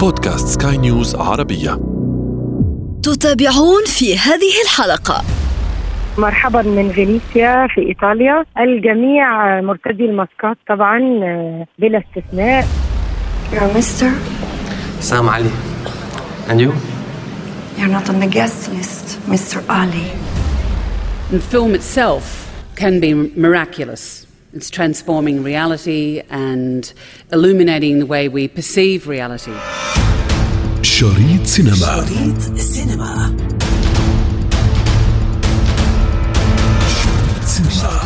بودكاست سكاي نيوز عربية تتابعون في هذه الحلقة مرحبا من فينيسيا في إيطاليا الجميع مرتدي الماسكات طبعا بلا استثناء You're a mister. Sam Ali. And you? You're not on the guest list, Mr. Ali. The film itself can be miraculous. It's transforming reality and illuminating the way we perceive reality. شريط سينما. شريط سينما. شريط سينما.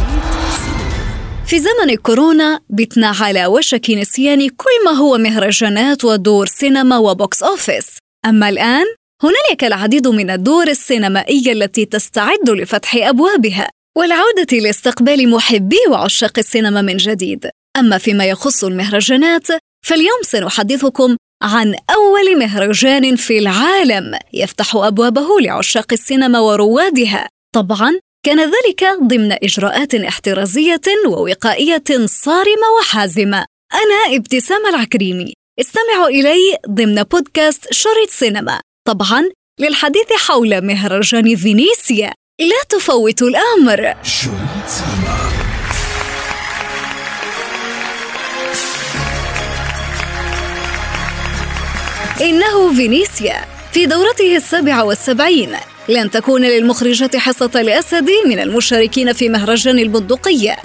في زمن كورونا بتنا على وشك نسيان كل ما هو مهرجانات ودور سينما وبوكس أوفيس. أما الآن هنالك العديد من الدور السينمائية التي تستعد لفتح أبوابها. والعودة لاستقبال محبي وعشاق السينما من جديد. أما فيما يخص المهرجانات فاليوم سنحدثكم عن أول مهرجان في العالم يفتح أبوابه لعشاق السينما وروادها. طبعاً كان ذلك ضمن إجراءات احترازية ووقائية صارمة وحازمة. أنا ابتسام العكريمي. استمعوا إلي ضمن بودكاست شريط سينما. طبعا للحديث حول مهرجان فينيسيا. لا تفوتوا الأمر. إنه فينيسيا في دورته السابعة والسبعين. لن تكون للمخرجة حصة الأسد من المشاركين في مهرجان البندقية.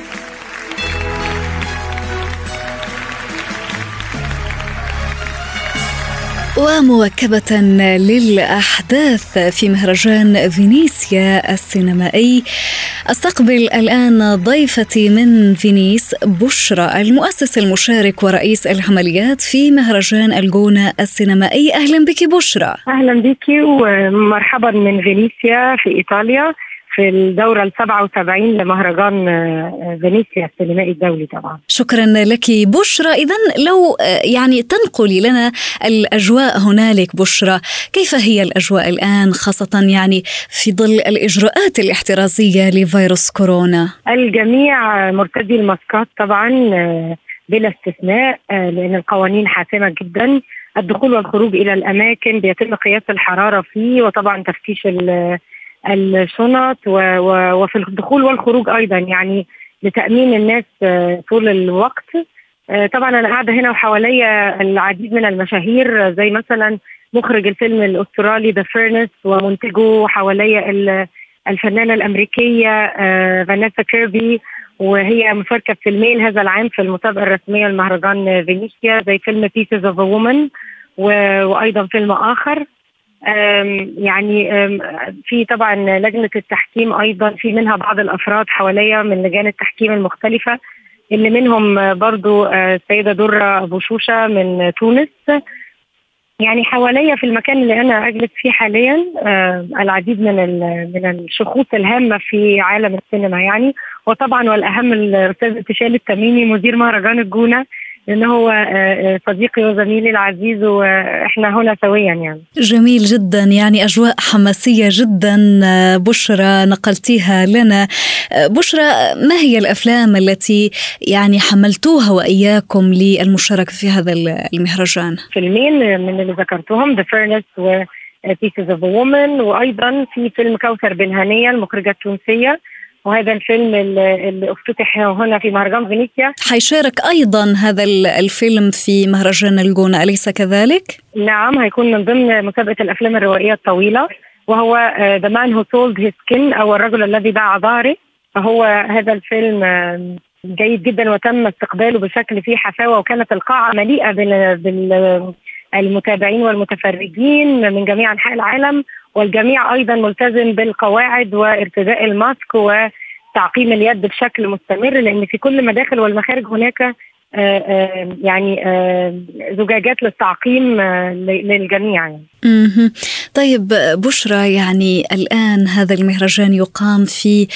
ومواكبة للأحداث في مهرجان فينيسيا السينمائي. أستقبل الآن ضيفتي من فينيس بشرى المؤسس المشارك ورئيس العمليات في مهرجان الجونة السينمائي. أهلا بك بشرى. أهلا بيكي ومرحبا من فينيسيا في إيطاليا. في الدورة ال 77 لمهرجان آه، فينيسيا السينمائي الدولي طبعا. شكرا لك بشرى. إذا لو آه، يعني تنقلي لنا الأجواء هنالك بشرى كيف هي الأجواء الآن خاصة يعني في ظل الإجراءات الاحترازية لفيروس كورونا؟ الجميع مرتدي الماسكات طبعا آه، بلا استثناء لأن القوانين حاسمة جدا. الدخول والخروج إلى الأماكن بيتم قياس الحرارة فيه وطبعا تفتيش ال- الشنط وفي الدخول والخروج أيضا يعني لتأمين الناس آه، طول الوقت. آه، طبعا أنا قاعدة هنا وحواليا العديد من المشاهير آه، زي مثلا مخرج الفيلم الأسترالي The Furnace ومنتجه وحواليا ال- الفنانة الأمريكية فانيسا كيربي وهي مشاركة في فيلمين هذا العام في المسابقه الرسمية لمهرجان فينيسيا زي فيلم Pieces of a Woman و- وأيضا فيلم آخر. يعني في طبعا لجنة التحكيم أيضا في منها بعض الأفراد حواليا من لجان التحكيم المختلفة اللي منهم برضو السيدة درة أبو شوشة من تونس. يعني حواليا في المكان اللي أنا أجلس فيه حاليا العديد من من الشخوص الهامة في عالم السينما يعني. وطبعا والأهم الأستاذ انتشال التميمي مدير مهرجان الجونة لأن هو آه، آه، صديقي وزميلي العزيز وإحنا هنا سويا يعني. جميل جدا. يعني أجواء حماسية جدا آه، بشرى نقلتيها لنا. بشرى ما هي الأفلام التي يعني حملتوها وإياكم للمشاركة في هذا المهرجان؟ فيلمين من اللي ذكرتهم The Furnace و Pieces of a Woman وأيضا في فيلم كوثر بن هنية المخرجة التونسية. وهذا الفيلم اللي افتتح هنا في مهرجان فينيسيا حيشارك أيضا هذا ال- الفيلم في مهرجان الجونة أليس كذلك؟ نعم هيكون من ضمن مسابقة الأفلام الروائية الطويلة وهو The Man Who Sold His Skin أو الرجل الذي باع ظهره فهو هذا الفيلم آه، جيد جدا وتم استقباله بشكل فيه حفاوة وكانت القاعة مليئة بال المتابعين والمتفرجين من جميع أنحاء العالم والجميع أيضا ملتزم بالقواعد وارتداء الماسك وتعقيم اليد بشكل مستمر لأن في كل المداخل والمخارج هناك آه، آه، يعني آه، زجاجات للتعقيم للجميع يعني. طيب بشرى يعني الآن هذا المهرجان يقام في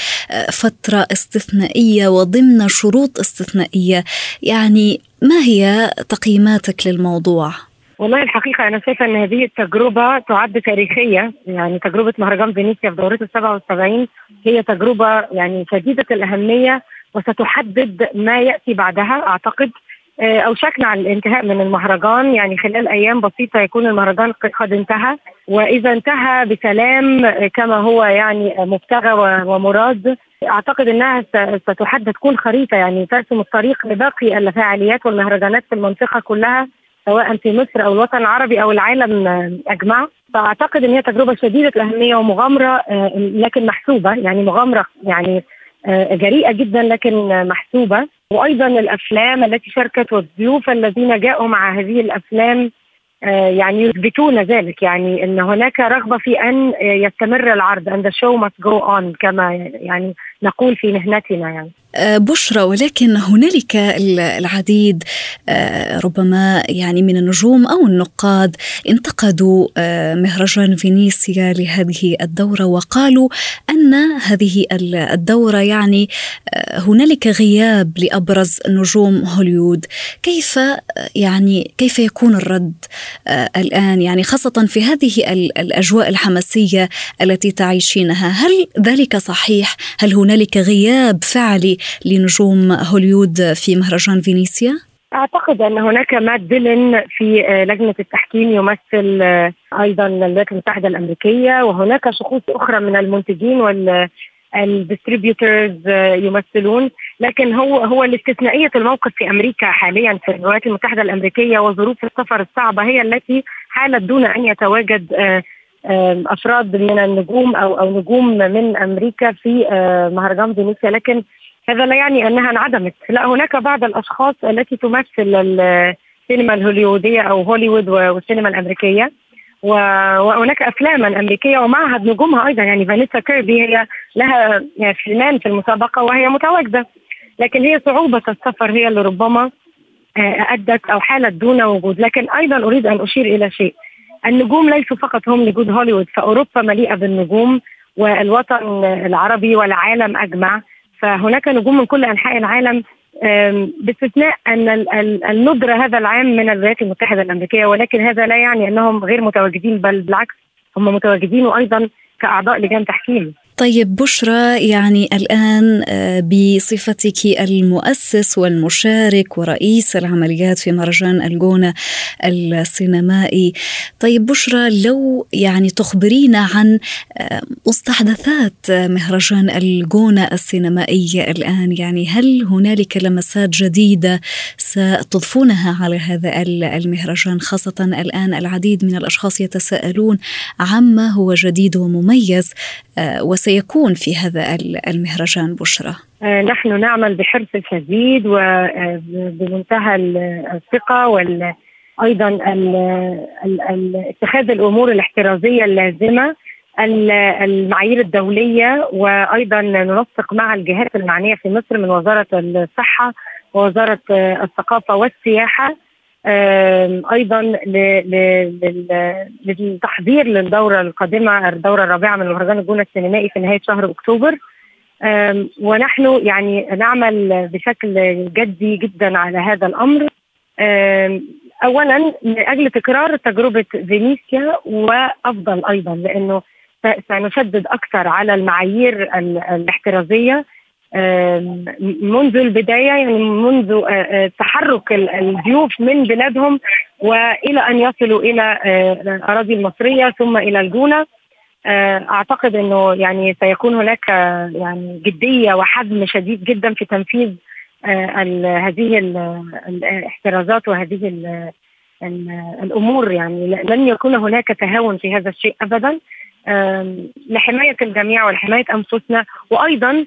فترة استثنائية وضمن شروط استثنائية يعني ما هي تقييماتك للموضوع؟ والله الحقيقة أنا شايفة أن هذه التجربة تعد تاريخية. يعني تجربة مهرجان فينيسيا في دورته 77 هي تجربة يعني شديدة الأهمية وستحدد ما يأتي بعدها أعتقد. آه، اوشكنا على الانتهاء من المهرجان. يعني خلال أيام بسيطة يكون المهرجان قد انتهى. وإذا انتهى بسلام آه، كما هو يعني مبتغى ومراد أعتقد إنها ستحدد تكون خريطة يعني ترسم الطريق لباقي الفعاليات والمهرجانات في المنطقة كلها. سواء في مصر أو الوطن العربي أو العالم أجمع. فأعتقد إن هي تجربة شديدة الأهمية ومغامرة آه، لكن محسوبة. يعني مغامرة يعني آه، جريئة جدا لكن محسوبة. وأيضا الأفلام التي شاركت والضيوف الذين جاءوا مع هذه الأفلام آه، يعني يثبتون ذلك. يعني إن هناك رغبة في أن يستمر العرض and the show must go on كما يعني نقول في مهنتنا يعني. آه، بشرى ولكن هنالك العديد آه، ربما يعني من النجوم أو النقاد انتقدوا آه، مهرجان فينيسيا لهذه الدورة وقالوا أن هذه الدورة يعني هنالك غياب لأبرز نجوم هوليوود كيف يعني كيف يكون الرد الآن؟ يعني خاصة في هذه الأجواء الحماسية التي تعيشينها هل ذلك صحيح؟ هل هنالك غياب فعلي لنجوم هوليود في مهرجان فينيسيا؟ أعتقد أن هناك مات ديلن في آه، لجنة التحكيم يمثل آه، أيضا الولايات المتحدة الأمريكية وهناك شخوص أخرى من المنتجين وال ال distributors آه، يمثلون لكن هو هو الاستثنائية الموقف في أمريكا حاليا في الولايات المتحدة الأمريكية وظروف السفر الصعبة هي التي حالت دون أن يتواجد أفراد من النجوم أو أو نجوم من أمريكا في مهرجان فينيسيا. لكن هذا لا يعني أنها انعدمت. لا هناك بعض الأشخاص التي تمثل السينما الهوليودية أو هوليوود والسينما الأمريكية. وهناك أفلاما أمريكية ومعهد نجومها أيضا. يعني فانيسا كيربي هي لها فيلمان في المسابقة وهي متواجدة. لكن هي صعوبة السفر. هي اللي ربما آه، أدت أو حالت دون وجود. لكن أيضا أريد أن أشير إلى شيء. النجوم ليسوا فقط هم نجود هوليوود فأوروبا مليئة بالنجوم والوطن العربي والعالم أجمع. فهناك نجوم من كل أنحاء العالم باستثناء أن الندرة هذا العام من الولايات المتحدة الأمريكية ولكن هذا لا يعني أنهم غير متواجدين بل بالعكس هم متواجدين وأيضا كأعضاء لجان تحكيم. طيب بشرى يعني الآن آه، بصفتك المؤسس والمشارك ورئيس العمليات في مهرجان الجونة السينمائي. طيب بشرى لو يعني تخبرينا عن آه، مستحدثات مهرجان الجونة السينمائي الآن. يعني هل هنالك لمسات جديدة ستضفونها على هذا المهرجان خاصة الآن العديد من الأشخاص يتساءلون عما هو جديد ومميز آه، وسيكون في هذا المهرجان بشرى؟ آه، نحن نعمل بحرص شديد وبمنتهى الثقة وال أيضا اتخاذ الأمور الاحترازية اللازمة المعايير الدولية وأيضا ننسق مع الجهات المعنية في مصر من وزارة الصحة ووزارة الثقافة والسياحة أيضا للتحضير للدورة القادمة الدورة الرابعة من مهرجان الجونة السينمائي في نهاية شهر أكتوبر. ونحن يعني نعمل بشكل جدي جدا على هذا الأمر. اولا لأجل تكرار تجربة فينيسيا وأفضل أيضا لأنه سنشدد أكثر على المعايير الاحترازية. منذ البداية يعني منذ آه، آه، تحرك الضيوف من بلادهم وإلى أن يصلوا إلى آه، الأراضي المصرية ثم إلى الجونة. أعتقد إنه يعني سيكون هناك يعني جدية وحزم شديد جدا في تنفيذ هذه الاحترازات وهذه الأمور. يعني لن يكون هناك تهاون في هذا الشيء ابدا. لحماية الجميع ولحماية أنفسنا وأيضا آه،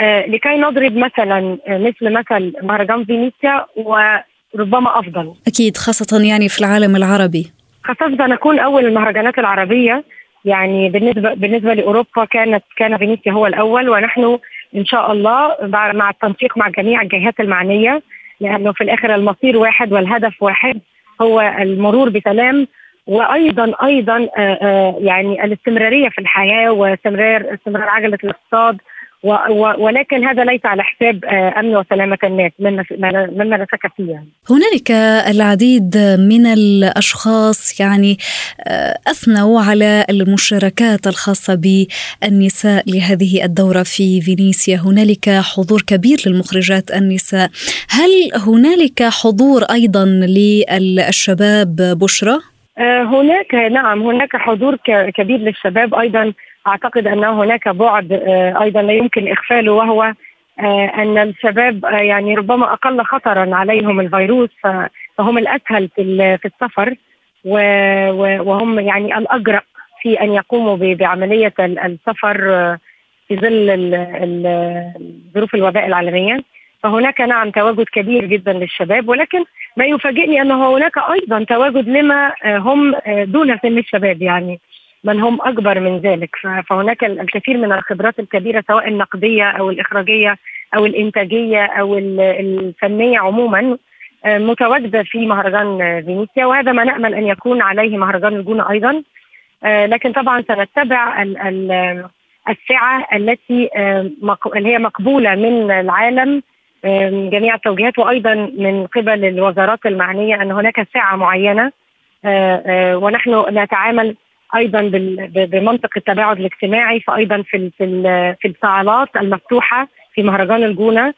لكي نضرب مثلا آه، مثل مثل مهرجان فينيسيا وربما أفضل. أكيد خاصة يعني في العالم العربي. خاصة نكون أول المهرجانات العربية يعني بالنسبة بالنسبة لأوروبا كانت كان فينيسيا هو الأول ونحن إن شاء الله مع التنسيق مع جميع الجهات المعنية لأنه في الآخر المصير واحد والهدف واحد هو المرور بسلام وأيضا أيضا آه، يعني الاستمرارية في الحياة واستمرار استمرار عجلة الاقتصاد ولكن هذا ليس على حساب امن وسلامة الناس مما لا شك فيه يعني. هنالك العديد من الأشخاص يعني أثنوا على المشاركات الخاصة بالنساء لهذه الدورة في فينيسيا، هنالك حضور كبير للمخرجات النساء، هل هنالك حضور أيضا للشباب بشرى؟ هناك نعم هناك حضور كبير للشباب أيضا أعتقد أن هناك بعد آه، أيضا لا يمكن إغفاله وهو آه، أن الشباب آه، يعني ربما أقل خطرا عليهم الفيروس فهم الأسهل في في السفر وهم يعني الأجرأ في أن يقوموا بعملية السفر في ظل ظروف الوباء العالمية. فهناك نعم تواجد كبير جدا للشباب ولكن ما يفاجئني أنه هناك أيضا تواجد لما هم دون سن الشباب يعني. من هم أكبر من ذلك. فهناك الكثير من الخبرات الكبيرة سواء النقدية أو الإخراجية أو الإنتاجية أو الفنية عموما آه، متواجدة في مهرجان فينيسيا وهذا ما نأمل أن يكون عليه مهرجان الجونة أيضا. آه، لكن طبعا سنتبع السعة التي آه، هي مقبولة من العالم جميع التوجيهات وأيضا من قبل الوزارات المعنية أن هناك سعة معينة. ونحن نتعامل أيضا بمنطق التباعد الاجتماعي فايضا في في الصالات المفتوحة في مهرجان الجونة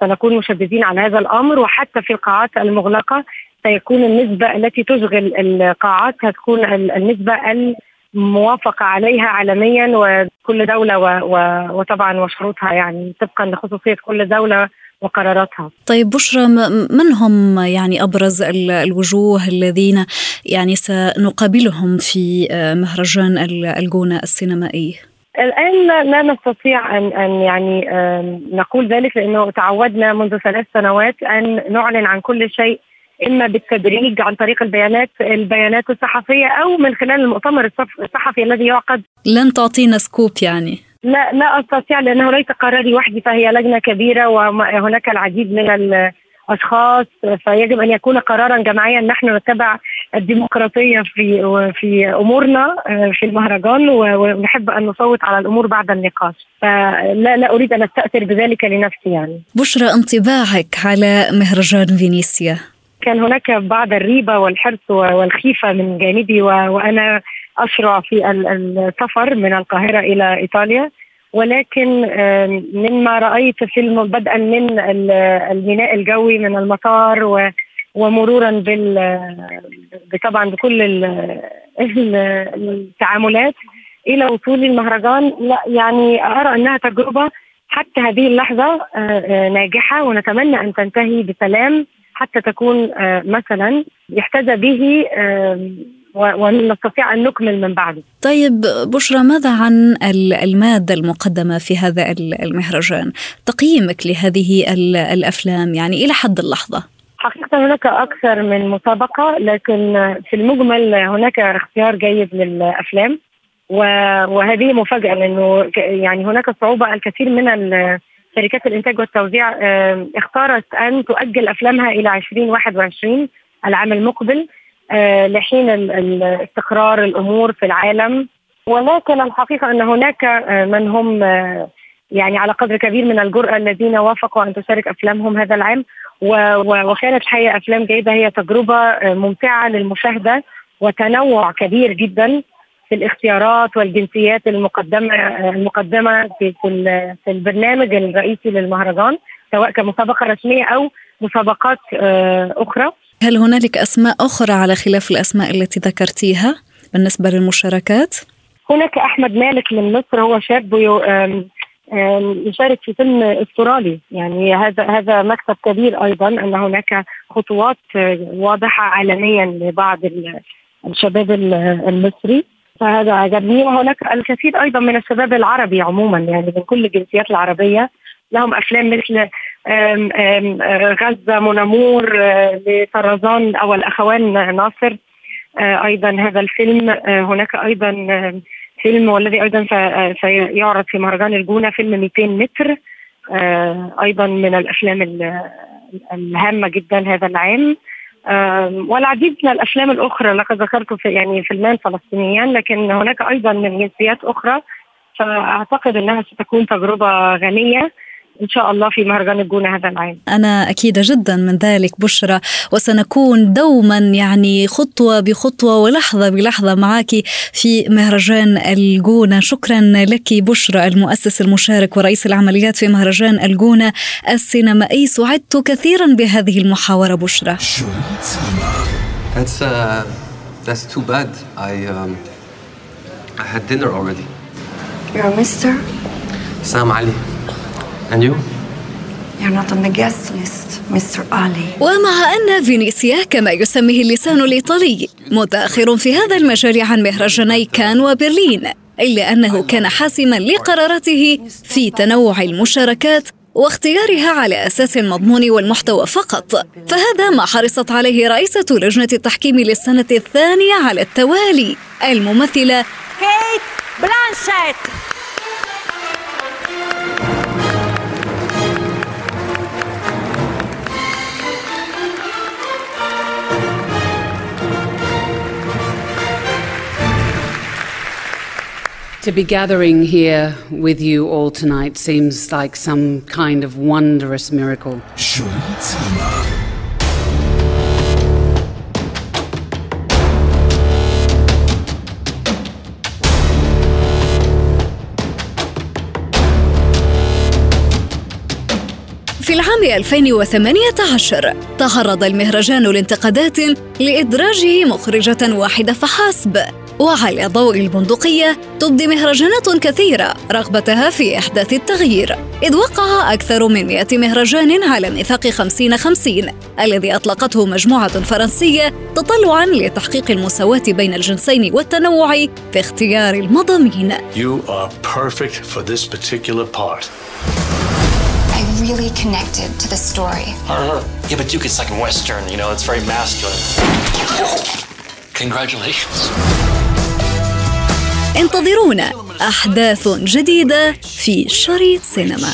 سنكون مشددين على هذا الأمر وحتى في القاعات المغلقة سيكون النسبة التي تشغل القاعات هتكون النسبة الموافقة عليها عالميا وكل دولة وطبعا وشروطها يعني طبقا لخصوصية كل دولة وقراراتها. طيب بشرى من هم يعني أبرز الوجوه الذين يعني سنقابلهم في مهرجان الجونة السينمائي؟ الآن لا نستطيع أن أن يعني نقول ذلك لأنه تعودنا منذ ثلاث سنوات أن نعلن عن كل شيء إما بالتدريج عن طريق البيانات البيانات الصحفية أو من خلال المؤتمر الصحفي الذي يعقد. لن تعطينا سكوب يعني. لا لا أستطيع لأنه ليس قراري وحدي فهي لجنة كبيرة وهناك العديد من الأشخاص فيجب أن يكون قرارا جماعيا. نحن نتبع الديمقراطية في في أمورنا آه، في المهرجان ونحب أن نصوت على الأمور بعد النقاش. فلا لا أريد أن أستأثر بذلك لنفسي يعني. بشرى انطباعك على مهرجان فينيسيا. كان هناك بعض الريبة والحرص والخيفة من جانبي وأنا أشرع في السفر من القاهرة إلى إيطاليا. ولكن مما رأيت في بدءا من الميناء الجوي من المطار ومرورا بال طبعا بكل التعاملات إلى وصول المهرجان. لا يعني أرى أنها تجربة حتى هذه اللحظة آه، آه، ناجحة ونتمنى أن تنتهي بسلام. حتى تكون آه، مثلا يحتذى به ونستطيع أن نكمل من بعده. طيب بشرى ماذا عن المادة المقدمة في هذا المهرجان؟ تقييمك لهذه الأفلام يعني إلى حد اللحظة؟ حقيقة هناك أكثر من مسابقة لكن في المجمل هناك اختيار جيد للأفلام وهذه مفاجأة لأنه يعني هناك صعوبة الكثير من شركات الإنتاج والتوزيع اختارت أن تؤجل أفلامها إلى 2021 العام المقبل آه، لحين استقرار الأمور في العالم. ولكن الحقيقة أن هناك آه، من هم آه، يعني على قدر كبير من الجرأة الذين وافقوا أن تشارك أفلامهم هذا العام. وكانت الحقيقة أفلام جيدة هي تجربة ممتعة للمشاهدة وتنوع كبير جدا. في الاختيارات والجنسيات المقدمة المقدمة في في البرنامج الرئيسي للمهرجان سواء كمسابقة رسمية أو مسابقات أخرى. هل هنالك أسماء أخرى على خلاف الأسماء التي ذكرتيها بالنسبة للمشاركات؟ هناك أحمد مالك من مصر هو شاب يشارك في فيلم أسترالي. يعني هذا هذا مكسب كبير أيضا أن هناك خطوات واضحة عالميا لبعض الشباب المصري. فهذا عجبني. وهناك الكثير أيضا من الشباب العربي عموما يعني من كل الجنسيات العربية. لهم أفلام مثل غزة منامور آه، لطرزان أو الأخوان ناصر آه، أيضا هذا الفيلم. آه، هناك أيضا فيلم والذي أيضا سيعرض في مهرجان الجونه فيلم 200 متر. أيضا من الأفلام الهامة جدا هذا العام. والعديد من الأفلام الأخرى لقد ذكرت في يعني فيلمان فلسطينيان لكن هناك أيضا من جنسيات أخرى فأعتقد إنها ستكون تجربة غنية. إن شاء الله في مهرجان الجونة هذا العام. أنا اكيده جدا من ذلك بشرى وسنكون دوما يعني خطوة بخطوة ولحظة بلحظة معك في مهرجان الجونة، شكرا لك بشرى المؤسس المشارك ورئيس العمليات في مهرجان الجونة السينمائي، سعدت كثيرا بهذه المحاورة بشرى. That's uh, that's too bad. I um, I had dinner already. You're a mister? Sam Ali. And you? You're not on the guest list, Mr. Ali. ومع أن فينيسيا كما يسميه اللسان الإيطالي متأخر في هذا المجال عن مهرجاني كان وبرلين إلا أنه كان حاسما لقراراته في تنوع المشاركات واختيارها على أساس المضمون والمحتوى فقط فهذا ما حرصت عليه رئيسة لجنة التحكيم للسنة الثانية على التوالي الممثلة كيت بلانشيت To be gathering here with you all tonight seems like some kind of wondrous miracle. في العام 2018 تعرض المهرجان لانتقادات لإدراجه مخرجة واحدة فحسب وعلى ضوء البندقية تبدي مهرجانات كثيرة رغبتها في إحداث التغيير إذ وقع أكثر من 100 مهرجان على ميثاق 50 50 الذي أطلقته مجموعة فرنسية تطلعا لتحقيق المساواة بين الجنسين والتنوع في اختيار المضامين You are perfect for this particular part. I really connected to the story. Yeah, but Duke is like Western, you know, it's very masculine. Congratulations. انتظرونا أحداث جديدة في شريط سينما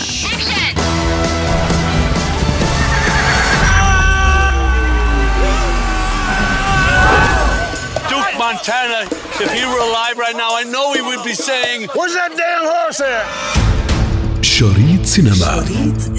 Duke Montana, if he were alive right now, I know he would be saying, Where's that damn horse at? شريط سينما شريط